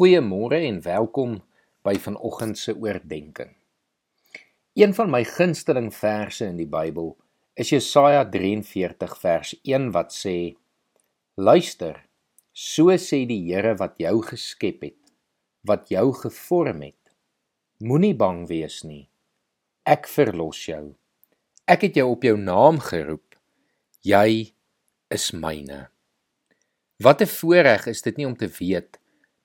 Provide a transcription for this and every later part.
Goeiemôre en welkom by vanoggend se oordeenking. Een van my gunsteling verse in die Bybel is Jesaja 43 vers 1 wat sê: Luister, so sê die Here wat jou geskep het, wat jou gevorm het. Moenie bang wees nie. Ek verlos jou. Ek het jou op jou naam geroep. Jy is myne. Wat 'n voorreg is dit nie om te weet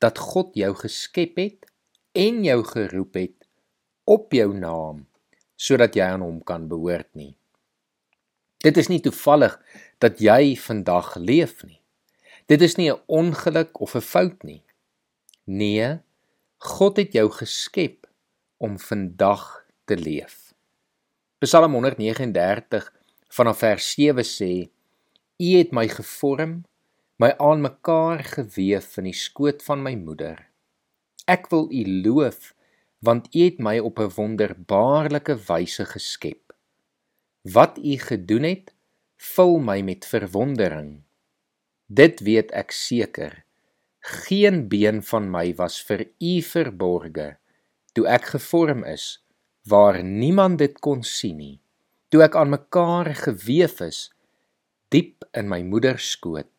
dat God jou geskep het en jou geroep het op jou naam sodat jy aan hom kan behoort nie. Dit is nie toevallig dat jy vandag leef nie. Dit is nie 'n ongeluk of 'n fout nie. Nee, God het jou geskep om vandag te leef. Psalm 139 vanaf vers 7 sê: U het my gevorm my aan mekaar gewef in die skoot van my moeder. Ek wil U loof want U het my op 'n wonderbaarlike wyse geskep. Wat U gedoen het, vul my met verwondering. Dit weet ek seker. Geen been van my was vir U verborge toe ek gevorm is waar niemand dit kon sien nie. Toe ek aan mekaar gewef is diep in my moeder skoot.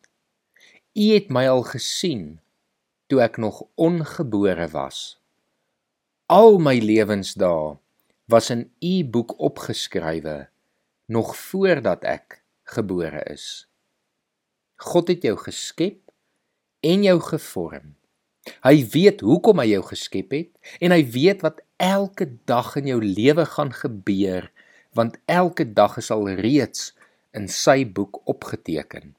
U het my al gesien toe ek nog ongebore was. Al my lewensdae was in U boek opgeskrywe nog voordat ek gebore is. God het jou geskep en jou gevorm. Hy weet hoekom hy jou geskep het en hy weet wat elke dag in jou lewe gaan gebeur want elke dag is al reeds in sy boek opgeteken.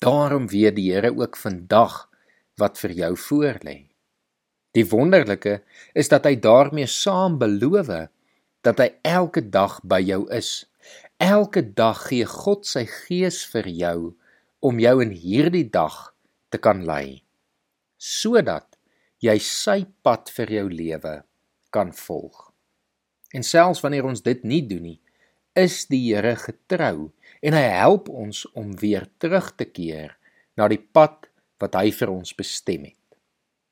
Daarom weet die Here ook vandag wat vir jou voorlê. Die wonderlike is dat hy daarmee saam beloof dat hy elke dag by jou is. Elke dag gee God sy gees vir jou om jou in hierdie dag te kan lei sodat jy sy pad vir jou lewe kan volg. En selfs wanneer ons dit nie doen nie, is die Here getrou en hy help ons om weer terug te keer na die pad wat hy vir ons bestem het.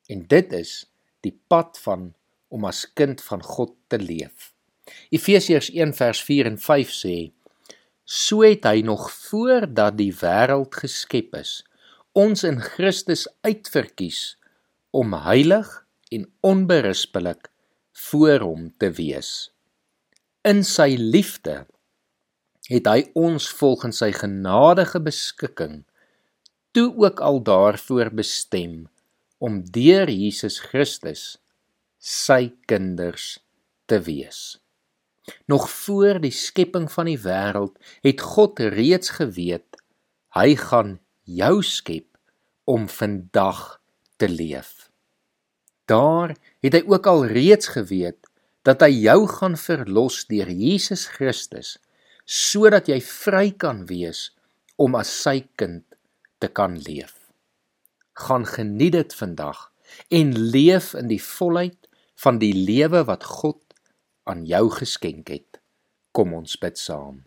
En dit is die pad van om as kind van God te leef. Efesiërs 1 vers 4 en 5 sê: So het hy nog voordat die wêreld geskep is, ons in Christus uitverkies om heilig en onberispelik voor hom te wees. In sy liefde het hy ons volgens sy genadige beskikking toe ook al daarvoor bestem om deur Jesus Christus sy kinders te wees. Nog voor die skepping van die wêreld het God reeds geweet hy gaan jou skep om vandag te leef. Daar het hy ook al reeds geweet dat hy jou gaan verlos deur Jesus Christus sodat jy vry kan wees om as sy kind te kan leef. Gaan geniet dit vandag en leef in die volheid van die lewe wat God aan jou geskenk het. Kom ons bid saam.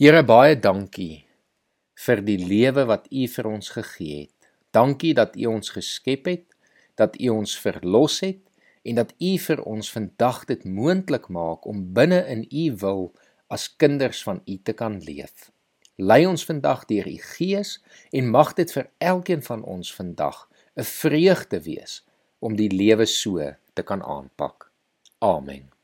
Here baie dankie vir die lewe wat U vir ons gegee het. Dankie dat U ons geskep het, dat U ons verlos het en dat U vir ons vandag dit moontlik maak om binne in U wil as kinders van U te kan leef. Lei ons vandag deur U Gees en mag dit vir elkeen van ons vandag 'n vreugde wees om die lewe so te kan aanpak. Amen.